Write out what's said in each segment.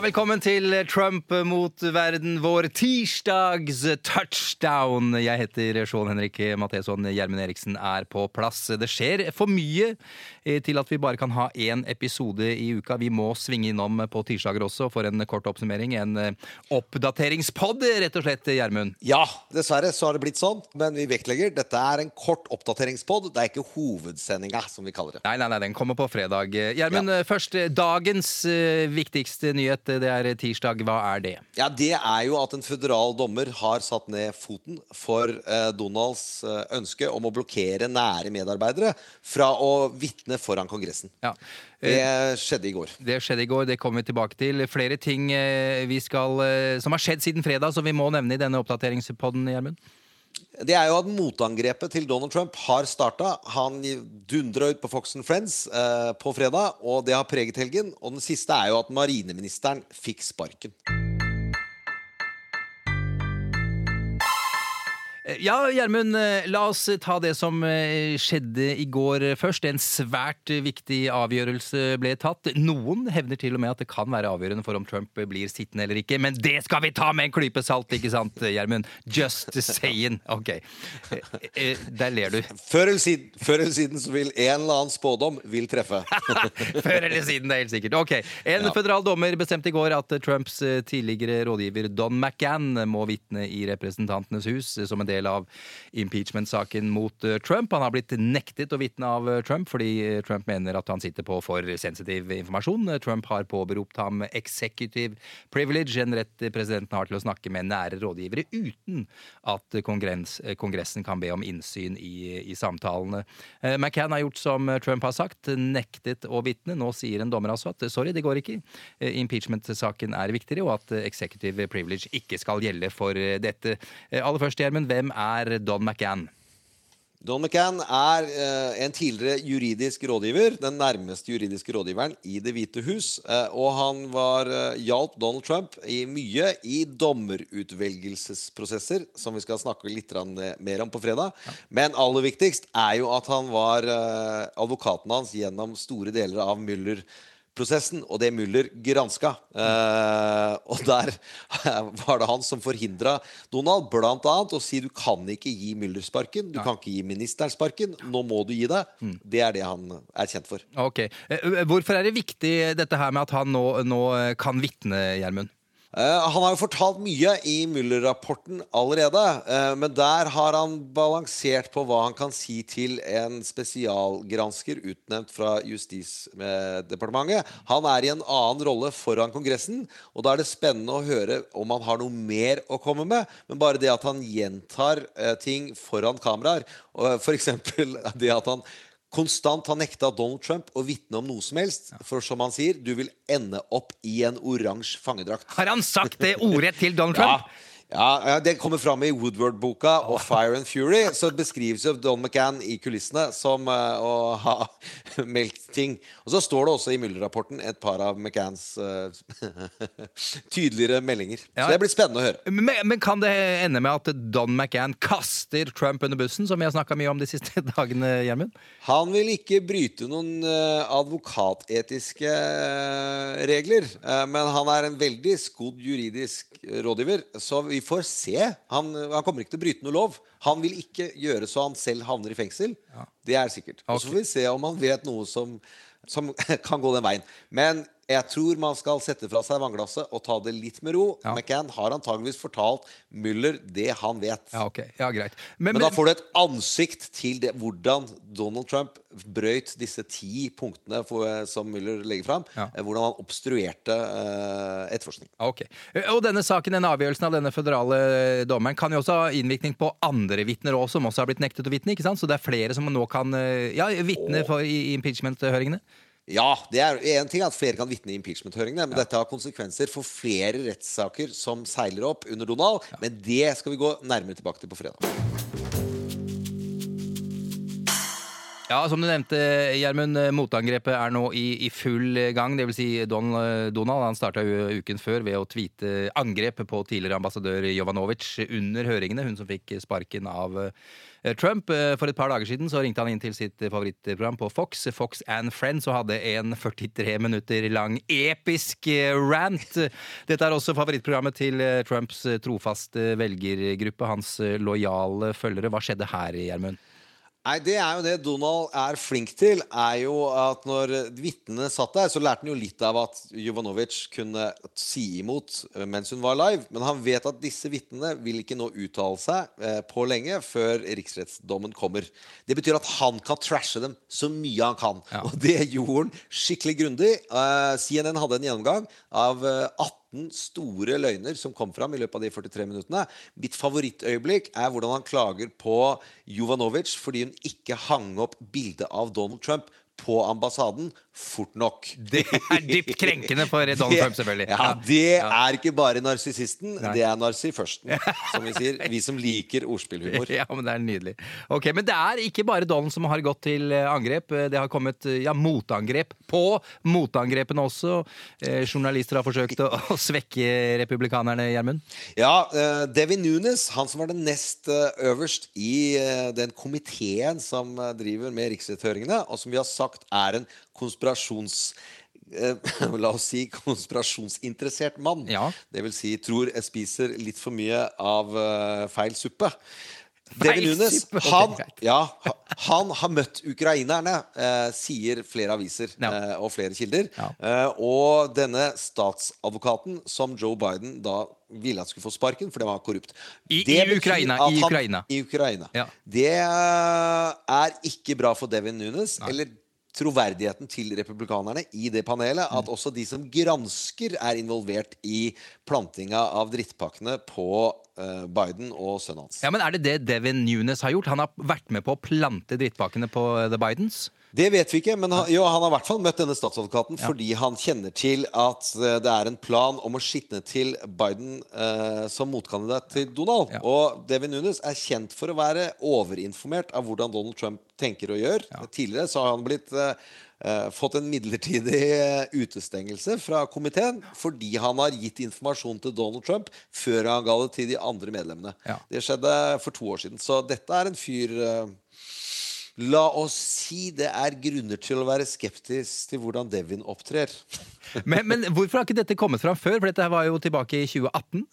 Ja, velkommen til Trump mot verden, vår tirsdags touchdown. Jeg heter Sean Henrik Matheson. Gjermund Eriksen er på plass. Det skjer for mye eh, til at vi bare kan ha én episode i uka. Vi må svinge innom på tirsdager også for en kort oppsummering. En eh, oppdateringspod, rett og slett, Gjermund. Ja, dessverre så har det blitt sånn. Men vi vektlegger dette er en kort oppdateringspod. Det er ikke hovedsendinga, som vi kaller det. Nei, nei, nei, den kommer på fredag. Gjermund, først dagens eh, viktigste nyhet. Det er tirsdag. Hva er det? Ja, Det er jo at en føderal dommer har satt ned foten for eh, Donalds eh, ønske om å blokkere nære medarbeidere fra å vitne foran Kongressen. Ja. Det skjedde i går. Det skjedde i går, det kommer vi tilbake til. Flere ting eh, vi skal, eh, som har skjedd siden fredag, som vi må nevne i denne oppdateringspodden, Gjermund. Det er jo at motangrepet til Donald Trump har starta. Han dundra ut på Fox and Friends eh, på fredag, og det har preget helgen. Og den siste er jo at marineministeren fikk sparken. Ja, Gjermund, eh, la oss ta det som eh, skjedde i går først. En svært viktig avgjørelse ble tatt. Noen hevner til og med at det kan være avgjørende for om Trump blir sittende eller ikke. Men det skal vi ta med en klype salt, ikke sant, Gjermund? Just saying. Ok. Eh, der ler du. Før eller siden, før eller siden så vil en eller annen spådom vil treffe. Før eller siden, det er helt sikkert. Ok, En Ja. føderal dommer bestemte i går at Trumps tidligere rådgiver Don McGann må vitne i Representantenes hus som en del av impeachment-saken mot eh, Trump. Han har blitt nektet å vitne av eh, Trump fordi eh, Trump mener at han sitter på for sensitiv informasjon. Trump har påberopt ham executive privilege, en rett presidenten har til å snakke med nære rådgivere uten at kongress, Kongressen kan be om innsyn i, i samtalene. McCann har gjort som Trump har sagt, nektet å vitne. Nå sier en dommer altså at sorry, det går ikke. Impeachment-saken er viktigere, og at executive privilege ikke skal gjelde for dette. Aller først, Gjermund, hvem er Don McCann? Don McCann er eh, en tidligere juridisk rådgiver, den nærmeste juridiske rådgiveren i Det hvite hus. Eh, og han var, eh, hjalp Donald Trump i mye i dommerutvelgelsesprosesser, som vi skal snakke litt mer om på fredag. Men aller viktigst er jo at han var eh, advokaten hans gjennom store deler av Müller. Prosessen, og det Müller granska. Eh, og der var det han som forhindra Donald blant annet å si du kan ikke gi Müller sparken. Du kan ikke gi ministeren sparken. Nå må du gi deg. Det er det han er kjent for. Ok. Eh, Hvorfor er det viktig dette her med at han nå, nå kan vitne, Gjermund? Eh, han har jo fortalt mye i Müller-rapporten allerede. eh, men der har han balansert på hva han kan si til en spesialgransker utnevnt fra Justisdepartementet. Han er i en annen rolle foran Kongressen, og da er det spennende å høre om han har noe mer å komme med. Men bare det at han gjentar eh, ting foran kameraer, og f.eks. det at han konstant har nekta Donald Trump å vitne om noe som helst. For som han sier, du vil ende opp i en oransje fangedrakt. Har han sagt det ordet til Donald Trump? Ja. Ja, Det kommer fram i Woodward-boka og Fire and Fury. Så beskrives jo Don McCann i kulissene som uh, å ha meldt ting. Og så står det også i Muller-rapporten et par av McCanns uh, tydeligere meldinger. Ja. Så det blir spennende å høre. Men, men kan det ende med at Don McCann kaster Trump under bussen, som vi har snakka mye om de siste dagene, Gjermund? Han vil ikke bryte noen uh, advokatetiske regler. men han er en veldig skodd juridisk rådgiver, så vi får se. Han, han kommer ikke til å bryte noe lov. Han vil ikke gjøre så han selv havner i fengsel. Det er sikkert. Og så får vi se om han vet noe som, som kan gå den veien. Men jeg tror man skal sette fra seg vannglasset og ta det litt med ro. Ja. McCann har antageligvis fortalt Müller det han vet. Ja, ok. Ja, greit. Men, Men da får du et ansikt til det, hvordan Donald Trump brøyt disse ti punktene for, som Müller legger fram. Ja. eh, Hvordan han obstruerte uh, etterforskning. Ok. Og denne saken, denne avgjørelsen av denne føderale dommeren kan jo også ha innvirkning på andre vitner også, som også har blitt nektet å vitne. Så det er flere som nå kan eh, ja, vitne i i impeachment-høringene? Ja, det er en ting at flere kan vitne i impeachment-høringene, men dette har konsekvenser for flere rettssaker som seiler opp under Donald. Men det skal vi gå nærmere tilbake til på fredag. Ja, som du nevnte, Gjermund. Motangrepet er nå i, i, full gang. Vil si Donald, Donald han starta uken før ved å tweete angrep på tidligere ambassadør Jovanovic under høringene. Hun som fikk sparken av eh, Trump. Eh, for et par dager siden så ringte han inn til sitt favorittprogram på Fox, Fox and Friends, og hadde en 43 minutter lang episk eh, rant. Dette er også favorittprogrammet til Trumps trofaste velgergruppe, hans lojale følgere. Hva skjedde her, Gjermund? Nei, Det er jo det Donald er flink til. er jo at Når vitnene satt der, så lærte han jo litt av at Jovanovic kunne si imot eh, mens hun var live. Men han vet at disse vitnene vil ikke nå uttale seg eh, på lenge før riksrettsdommen kommer. Det betyr at han kan trashe dem så mye han kan. Ja. Og det gjorde han skikkelig grundig. Uh, CNN hadde en gjennomgang av 18 18 store løgner som kom fram i løpet av de 43 minuttene. Mitt favorittøyeblikk er hvordan han klager på Jovanovic fordi hun ikke hang opp bildet av Donald Trump på ambassaden fort nok. Det er dypt krenkende for Donald Trump, selvfølgelig. Ja, Det er ikke bare narsissisten, det er narsiførsten, som vi sier. Vi som liker ordspillhumor. Ja, men Det er nydelig. Ok, Men det er ikke bare Donald som har gått til eh, angrep. Det har kommet eh, ja, motangrep på motangrepene også. Eh, journalister har forsøkt å, å svekke republikanerne, Gjermund? Ja, eh, Devin Nunes, han som var den nest uh, øverst i den komiteen som driver med riksrettshøringene, og som vi har sagt er en konspirasjons... Eh, la oss si konspirasjonsinteressert mann. Ja. Det vil si tror jeg spiser litt for mye av uh, feil suppe. Devin Nunes, han, ja, han, har møtt ukrainerne, eh, sier flere aviser ja. eh, og flere kilder. Ja. Eh, og denne statsadvokaten som Joe Biden da ville at skulle få sparken, for det var korrupt. I, i Ukraina. I Ukraina. I Ukraina. Det eh, er ikke bra for Devin Nunes. Nei. eller troverdigheten til republikanerne i det panelet at mm. også de som gransker, er involvert i plantinga av drittpakkene på uh, Biden og sønnen hans. Ja, men Er det det Devin Nunes har gjort? Han har vært med på å plante drittpakkene på uh, The Bidens? Det vet vi ikke, men han, jo, han har i hvert fall møtt denne statsadvokaten ja. fordi han kjenner til at uh, det er en plan om å skitne til Biden eh, som motkandidat til Donald. Ja. Og Devin Nunes er kjent for å være overinformert av hvordan Donald Trump tenker og gjør. Ja. Tidligere så har han blitt uh, fått en midlertidig utestengelse fra komiteen fordi han har gitt informasjon til Donald Trump før han ga det til de andre medlemmene. Det skjedde for to år siden. Så dette er en fyr La oss si det er grunner til å være skeptisk til hvordan Devin opptrer. men, men, hvorfor har ikke dette kommet fram før? For dette var jo tilbake i 2018.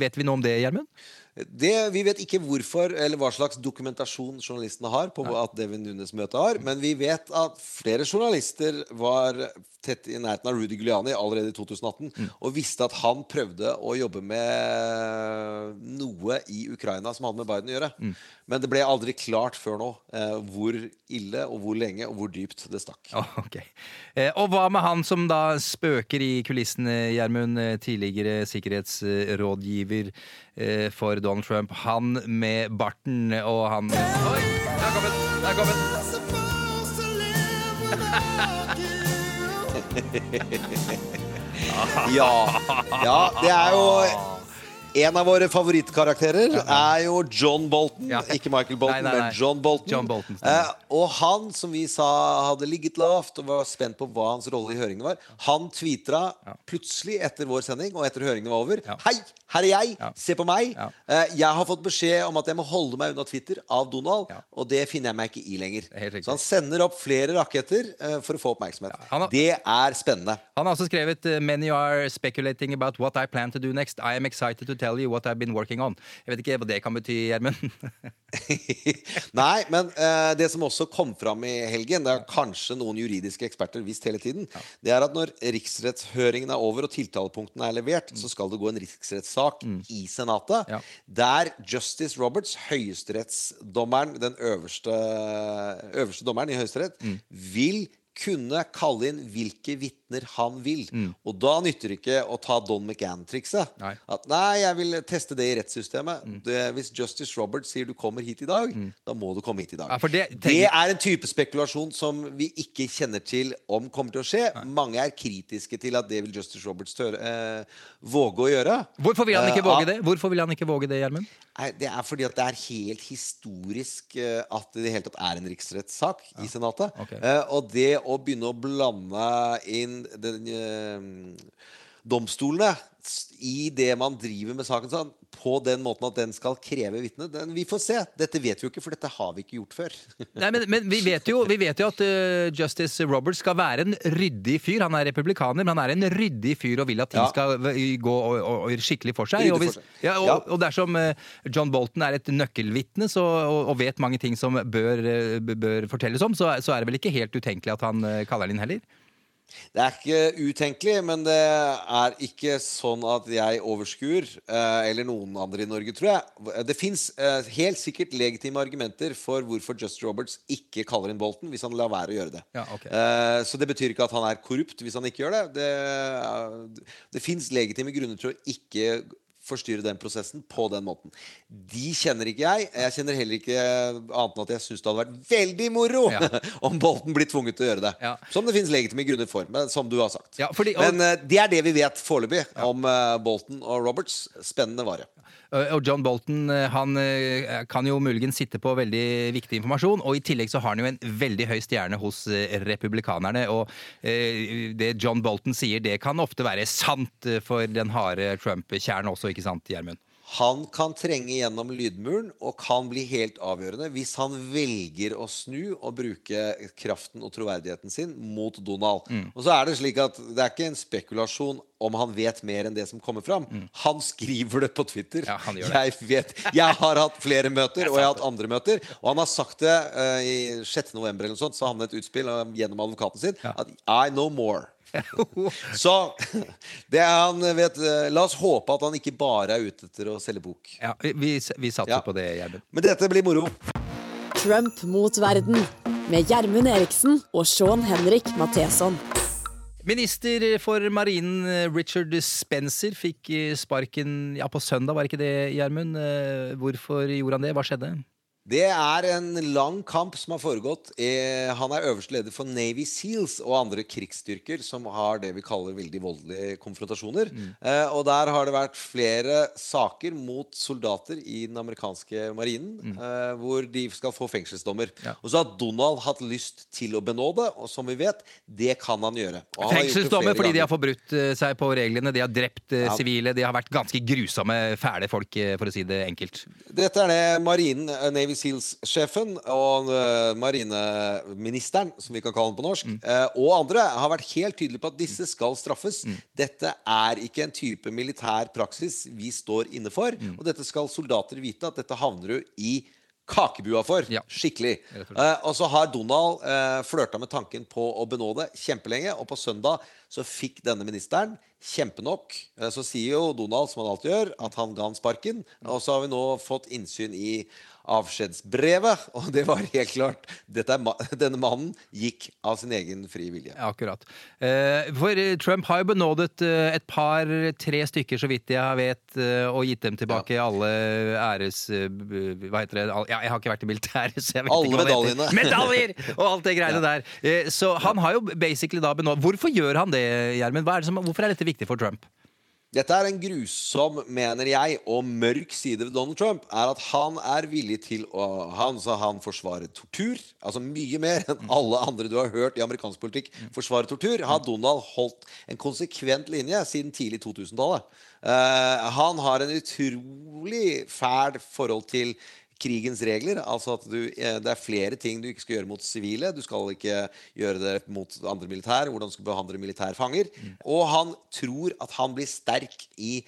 Vet vi noe om det, Gjermund? Vi vet ikke hvorfor eller hva slags dokumentasjon journalistene har på at Devin Nunes-møtet har, men vi vet at flere journalister var tett i nærheten av Rudy Giuliani allerede i 2018 mm. og visste at han prøvde å jobbe med noe i Ukraina som hadde med Biden å gjøre. Mm. Men det ble aldri klart før nå eh, hvor ille og hvor lenge og hvor dypt det stakk. Oh, okay. eh, og hva med han som da spøker i kulissene, Gjermund? Eh, tidligere sikkerhetsrådgiver eh, for Donald Trump. Han med barten og han Oi! Der kom den! Der kom den! ja. ja, det er jo en av våre favorittkarakterer er jo John Bolton. Ja. Ikke Michael Bolton, nei, nei, nei. men John Bolton. John Bolton eh, og han, som vi sa hadde ligget lavt og var spent på hva hans rolle i høringen var, han tvitra plutselig etter vår sending og etter høringen var over. Hei, her er jeg! Se på meg! Eh, jeg har fått beskjed om at jeg må holde meg unna Twitter av Donald, og det finner jeg meg ikke i lenger. Så han sender opp flere raketter eh, for å få oppmerksomhet. Har, det er spennende. Han har også skrevet uh, Many are speculating about what I plan to do next. I am excited to tell tell you what I've been working on. Jeg vet ikke hva det kan bety, Gjermund. Nei, men uh, det som også kom fram i helgen, det er kanskje noen juridiske eksperter visst hele tiden, ja. det er at når riksrettshøringen er over og tiltalepunktene er levert, mm. så skal det gå en riksrettssak mm. i Senatet, ja. der Justice Roberts, høyesterettsdommeren, den øverste, øverste dommeren i Høyesterett, mm. vil kunne kalle inn hvilke vitner vitner han vil. Og da nytter det ikke å ta Don McGann-trikset. Nei. At nei, jeg vil teste det i rettssystemet. Det, hvis Justice Roberts sier du kommer hit i dag, da må du komme hit i dag. Ja, det det er en type spekulasjon som vi ikke kjenner til om kommer til å skje. Mange er kritiske til at det vil Justice Roberts tørre, eh, våge å gjøre. Hvorfor vil han ikke Eh, våge det? Hvorfor vil han ikke våge det, Gjermund? Det er fordi at det er helt historisk eh, at det i det hele tatt er en riksrettssak i Senatet. Okay. Eh, og det å begynne å blande inn den, eh, domstolene i det man driver med saken sånn, på den måten at den skal kreve vitne den- Vi får se. Dette vet vi jo ikke, for dette har vi ikke gjort før. Nei, men, men vi, vet jo, vi vet jo at uh, Justice Roberts skal være en ryddig fyr. Han er republikaner, men han er en ryddig fyr og vil at ting Ja. skal gå og, og, og skikkelig for seg. Og, hvis, ja, og, dersom uh, John Bolton er et nøkkelvitne så, og, vet mange ting som bør, uh, bør fortelles om, så, så er det vel ikke helt utenkelig at han eh, kaller den inn heller? Det er ikke utenkelig, men det er ikke sånn at jeg overskuer, eh, eller noen andre i Norge, tror jeg. Det fins eh, helt sikkert legitime argumenter for hvorfor Just Roberts ikke kaller inn Bolton, hvis han lar være å gjøre det. Ja, ok. Eh, så det betyr ikke at han er korrupt hvis han ikke gjør det. Det, det fins legitime grunner til å ikke forstyrre den prosessen på den måten. De kjenner ikke jeg. Jeg kjenner heller ikke annet enn at jeg syns det hadde vært veldig moro Ja. om Bolton blir tvunget til å gjøre det. Ja. Som det fins legitime grunner for, men som du har sagt. Ja, fordi- og- men uh, det er det vi vet foreløpig om uh, Bolton og Roberts. Spennende vare. Eh, Og John Bolton han kan jo muligens sitte på veldig viktig informasjon, og i tillegg så har han jo en veldig høy stjerne hos republikanerne. Og det John Bolton sier, det kan ofte være sant for den harde Trump-kjernen også, ikke sant, Gjermund? Han kan trenge gjennom lydmuren og kan bli helt avgjørende hvis han velger å snu og bruke kraften og troverdigheten sin mot Donald. Mm. Og så er det slik at det er ikke en spekulasjon om han vet mer enn det som kommer fram. Han skriver det på Twitter. Mm. Ja. Jeg vet, jeg har hatt flere møter, og jeg har hatt andre møter. Og han har sagt det uh, i 6. november eller noe sånt, så havnet han et utspill uh, gjennom advokaten sin at I know more. Så det han vet La oss håpe at han ikke bare er ute etter å selge bok. Ja, vi, vi, vi satser Ja. på det, Gjermund. Men dette blir moro. Trump mot verden med Gjermund Eriksen og Sean Henrik Matheson. Minister for marinen eh, Richard Spencer fikk eh, sparken ja, på søndag, var ikke det, Gjermund? Eh, Hvorfor gjorde han det? Hva skjedde? Det er en lang kamp som har foregått. Eh, han er øverste leder for Navy Seals og andre krigsstyrker som har det vi kaller veldig voldelige konfrontasjoner. Mm. og der har det vært flere saker mot soldater i den amerikanske marinen mm. hvor de skal få fengselsdommer. Ja. Og så har Donald hatt lyst til å benåde, og som vi vet, det kan han gjøre. Fengselsdommer fordi de har forbrutt eh, seg på reglene, de har drept eh, Ja. sivile, de har vært ganske grusomme, fæle folk, eh, for å si det enkelt. Dette er det marinen, eh, Navy Seals-sjefen og eh, marineministeren, som vi kan kalle han på norsk, mm. og andre har vært helt tydelige på at disse skal straffes. Dette er ikke en type militær praksis vi står inne for. Og dette skal soldater vite at dette havner du i kakebua for. Ja. Skikkelig. Og. Eh, og så har Donald eh, flørta med tanken på å benåde kjempelenge, og på søndag så fikk denne ministeren kjempenok. Eh, så sier jo Donald, som han alltid gjør, at han ga han sparken. Og så har vi nå fått innsyn i avskjedsbrevet, og det var helt klart er ma Denne mannen gikk av sin egen fri vilje. Akkurat. Eh, For eh, Trump har jo benådet eh, et par, tre stykker, så vidt jeg vet, og gitt dem tilbake alle æres... Hva heter det? Ja, jeg har ikke vært i militæret, så jeg vet Alle ikke hva det heter. Medaljer! Og alt det greiene der. Eh, Så han har jo basically da benådet Hvorfor gjør han det, Gjermund? Er Hvorfor er dette viktig for Trump? Dette er en grusom, mener jeg, og mørk side ved Donald Trump. Er at han er villig til å Han, sa han forsvarer tortur. Altså mye mer enn alle andre du har hørt i amerikansk politikk forsvare tortur. Har Donald holdt en konsekvent linje siden tidlig 2000-tallet. Uh, han har en utrolig fæl forhold til krigens regler. Altså at du, eh, det er flere ting du ikke skal gjøre mot sivile. Du skal ikke gjøre det mot andre militær. Hvordan du skal behandle militærfanger. Og han tror at han blir sterk i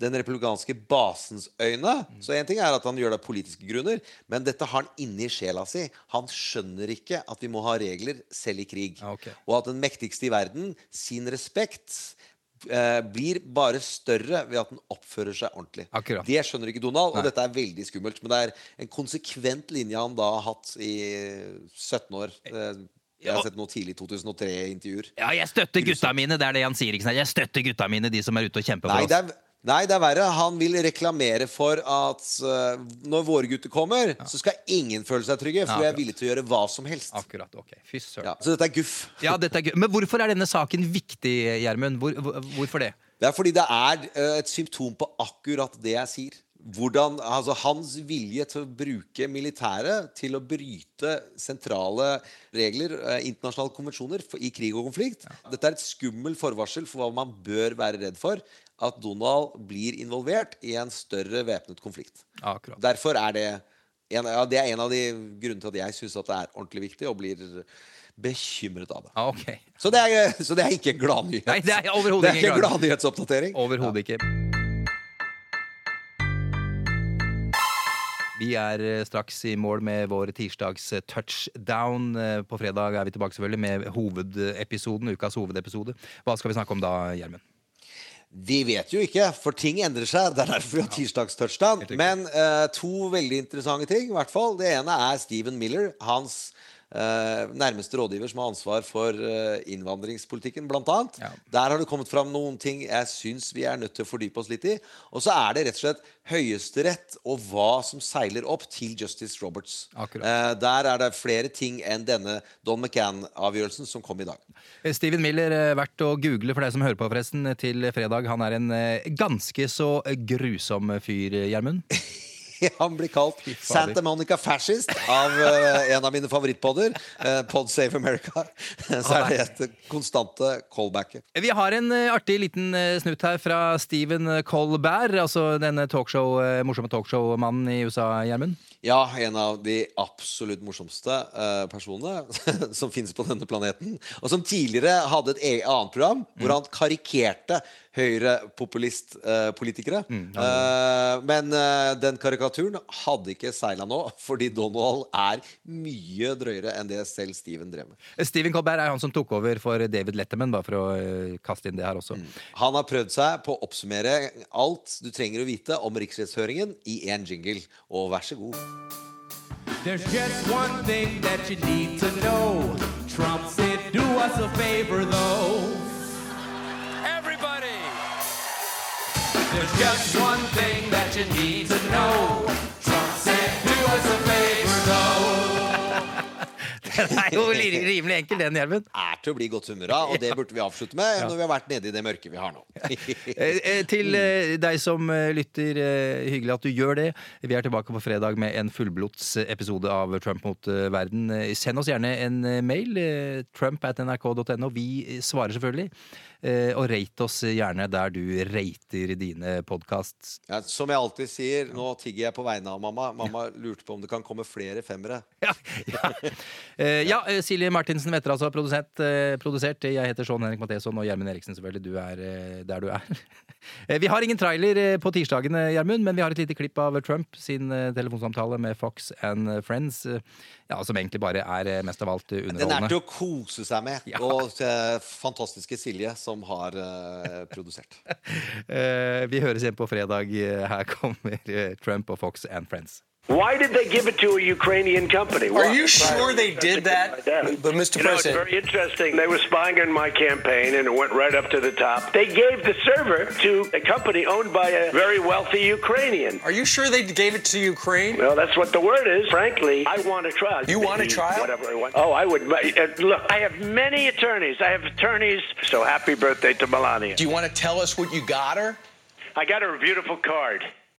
den republikanske basens øyne. Så en ting er at han gjør det av politiske grunner, men dette har han inni sjela si. Han skjønner ikke at vi må ha regler selv i krig. Okay. Og at den mektigste i verden, sin respekt, eh, blir bare større ved at den oppfører seg ordentlig. Akkurat. Det skjønner ikke Donald, Nei. og dette er veldig skummelt. Men det er en konsekvent linje han da har hatt i 17 år. Eh, Jeg har sett noe tidlig 2003-intervjuer. Ja, jeg støtter gutta mine, det er det han sier. Jeg støtter gutta mine, de som er ute og kjemper Nei, for det oss. Nei, det er verre. Han vil reklamere for at uh, når våre gutter kommer, så skal ingen føle seg trygge, for vi er villige til å gjøre hva som helst. Akkurat. Ok. Fy søren. Ja, så dette er guff. Ja, dette er guff. Men hvorfor er denne saken viktig, Gjermund? Hvor, hvor, hvorfor det? Det er fordi det er uh, et symptom på akkurat det jeg sier. Hvordan, altså Hans vilje til å bruke militæret til å bryte sentrale regler, eh, internasjonale konvensjoner, for, i krig og konflikt. Dette er et skummelt forvarsel for hva man bør være redd for. At Donald blir involvert i en større væpnet konflikt. Akkurat. Derfor er det en, ja, Det er en av de grunnene til at jeg syns det er ordentlig viktig, og blir bekymret av det. Ah, okay. Så det er, så det er ikke gladnyhet. Nei, det er overhodet er ikke ikke glad- gladnyhetsoppdatering. Overhodet ikke. Vi er eh, straks i mål med vår tirsdags eh, touchdown. Eh, På fredag er vi tilbake selvfølgelig med hovedepisoden, ukas hovedepisode. Hva skal vi snakke om da, Gjermund? Vi vet jo ikke, for ting endrer seg. Det er derfor vi har tirsdagstouchdown. Men uh, to veldig interessante ting. i hvert fall. Det ene er Steven Miller. Hans nærmeste rådgiver som har ansvar for eh, innvandringspolitikken, annet. Ja. Der har det kommet fram noen ting jeg syns vi er nødt til å fordype oss litt i. Og så er det rett og slett Høyesterett og hva som seiler opp til Justice Roberts. Akkurat. Eh, der er det flere ting enn denne Don McCann-avgjørelsen som kom i dag. Eh, Steven Miller, eh, verdt å google for deg som hører på, forresten, til fredag. Han er en eh, ganske så grusom fyr, Gjermund. Han blir kalt. Santa Monica Fascist av uh, en av mine favorittpodder, uh, Pod Save America. Så er det et konstante callbacket. Vi har en eh, artig liten snutt her fra Stephen Colbert, altså denne talkshow, morsomme talkshow-mannen i USA, Gjermund. Ja, en av de absolutt morsomste uh, personene som finnes på denne planeten. Og som tidligere hadde et e- annet program hvor han karikerte høyrepopulistpolitikere. Eh, men uh, den karikaturen hadde ikke seila nå, fordi Donald er mye drøyere enn det selv Steven drev med. Steven Colbert er han som tok over for David Letterman, bare for å kaste inn det her også. Han har prøvd seg på å oppsummere alt du trenger å vite om riksrettshøringen i én jingle. Og vær så god. There's just one thing that you need to know. Trump said, do us a favor though. Everybody! There's just one thing that you need to know. Trump said, do us a favor. Den er jo rimelig enkel, den, hjelmen. Er til å bli godt humør av, og det burde vi avslutte med når vi har vært nede i det mørket vi har nå. Eh, eh, Til eh, deg som lytter, hyggelig at du gjør det. Vi er tilbake på fredag med en fullblods episode av Trump mot verden. Send oss gjerne en mail. Trump at nrk.no. Vi svarer selvfølgelig. Og rate oss gjerne der du rater dine podkasts. Ja, som jeg alltid sier, nå tigger jeg på vegne av mamma. Mamma lurte på om det kan komme flere femmere. Ja, ja. Eh, ja, eh, Silje Martinsen Wetterås altså, produsent, eh, produsert. Jeg heter Sean Henrik Matheson og Gjermund Eriksen, selvfølgelig. Du er eh, der du er. Eh, Vi har ingen trailer eh, på tirsdagene, Gjermund, men vi har et lite klipp av Trump sin eh, telefonsamtale med Fox and Friends. eh, Ja, som egentlig bare er eh, mest av alt underholdende. Den er til å kose seg med. Ja. Og eh, fantastiske Silje, som har eh, produsert. Eh, Vi høres igjen på fredag. Eh, Her kommer eh, Trump og Fox and Friends. Why did they give it to a Ukrainian company? Are you sure they did that? But, Mr. You know, it's very interesting. They were spying on my campaign, and it went right up to the top. They gave the server to a company owned by a very wealthy Ukrainian. Are you sure they gave it to Ukraine? Well, that's what the word is. Frankly, I want a trial. You want a trial? Whatever I want. Oh, I would. uh, Look, I have many attorneys. I have attorneys. So happy birthday to Melania. Do you want to tell us what you got her? I got her a beautiful card.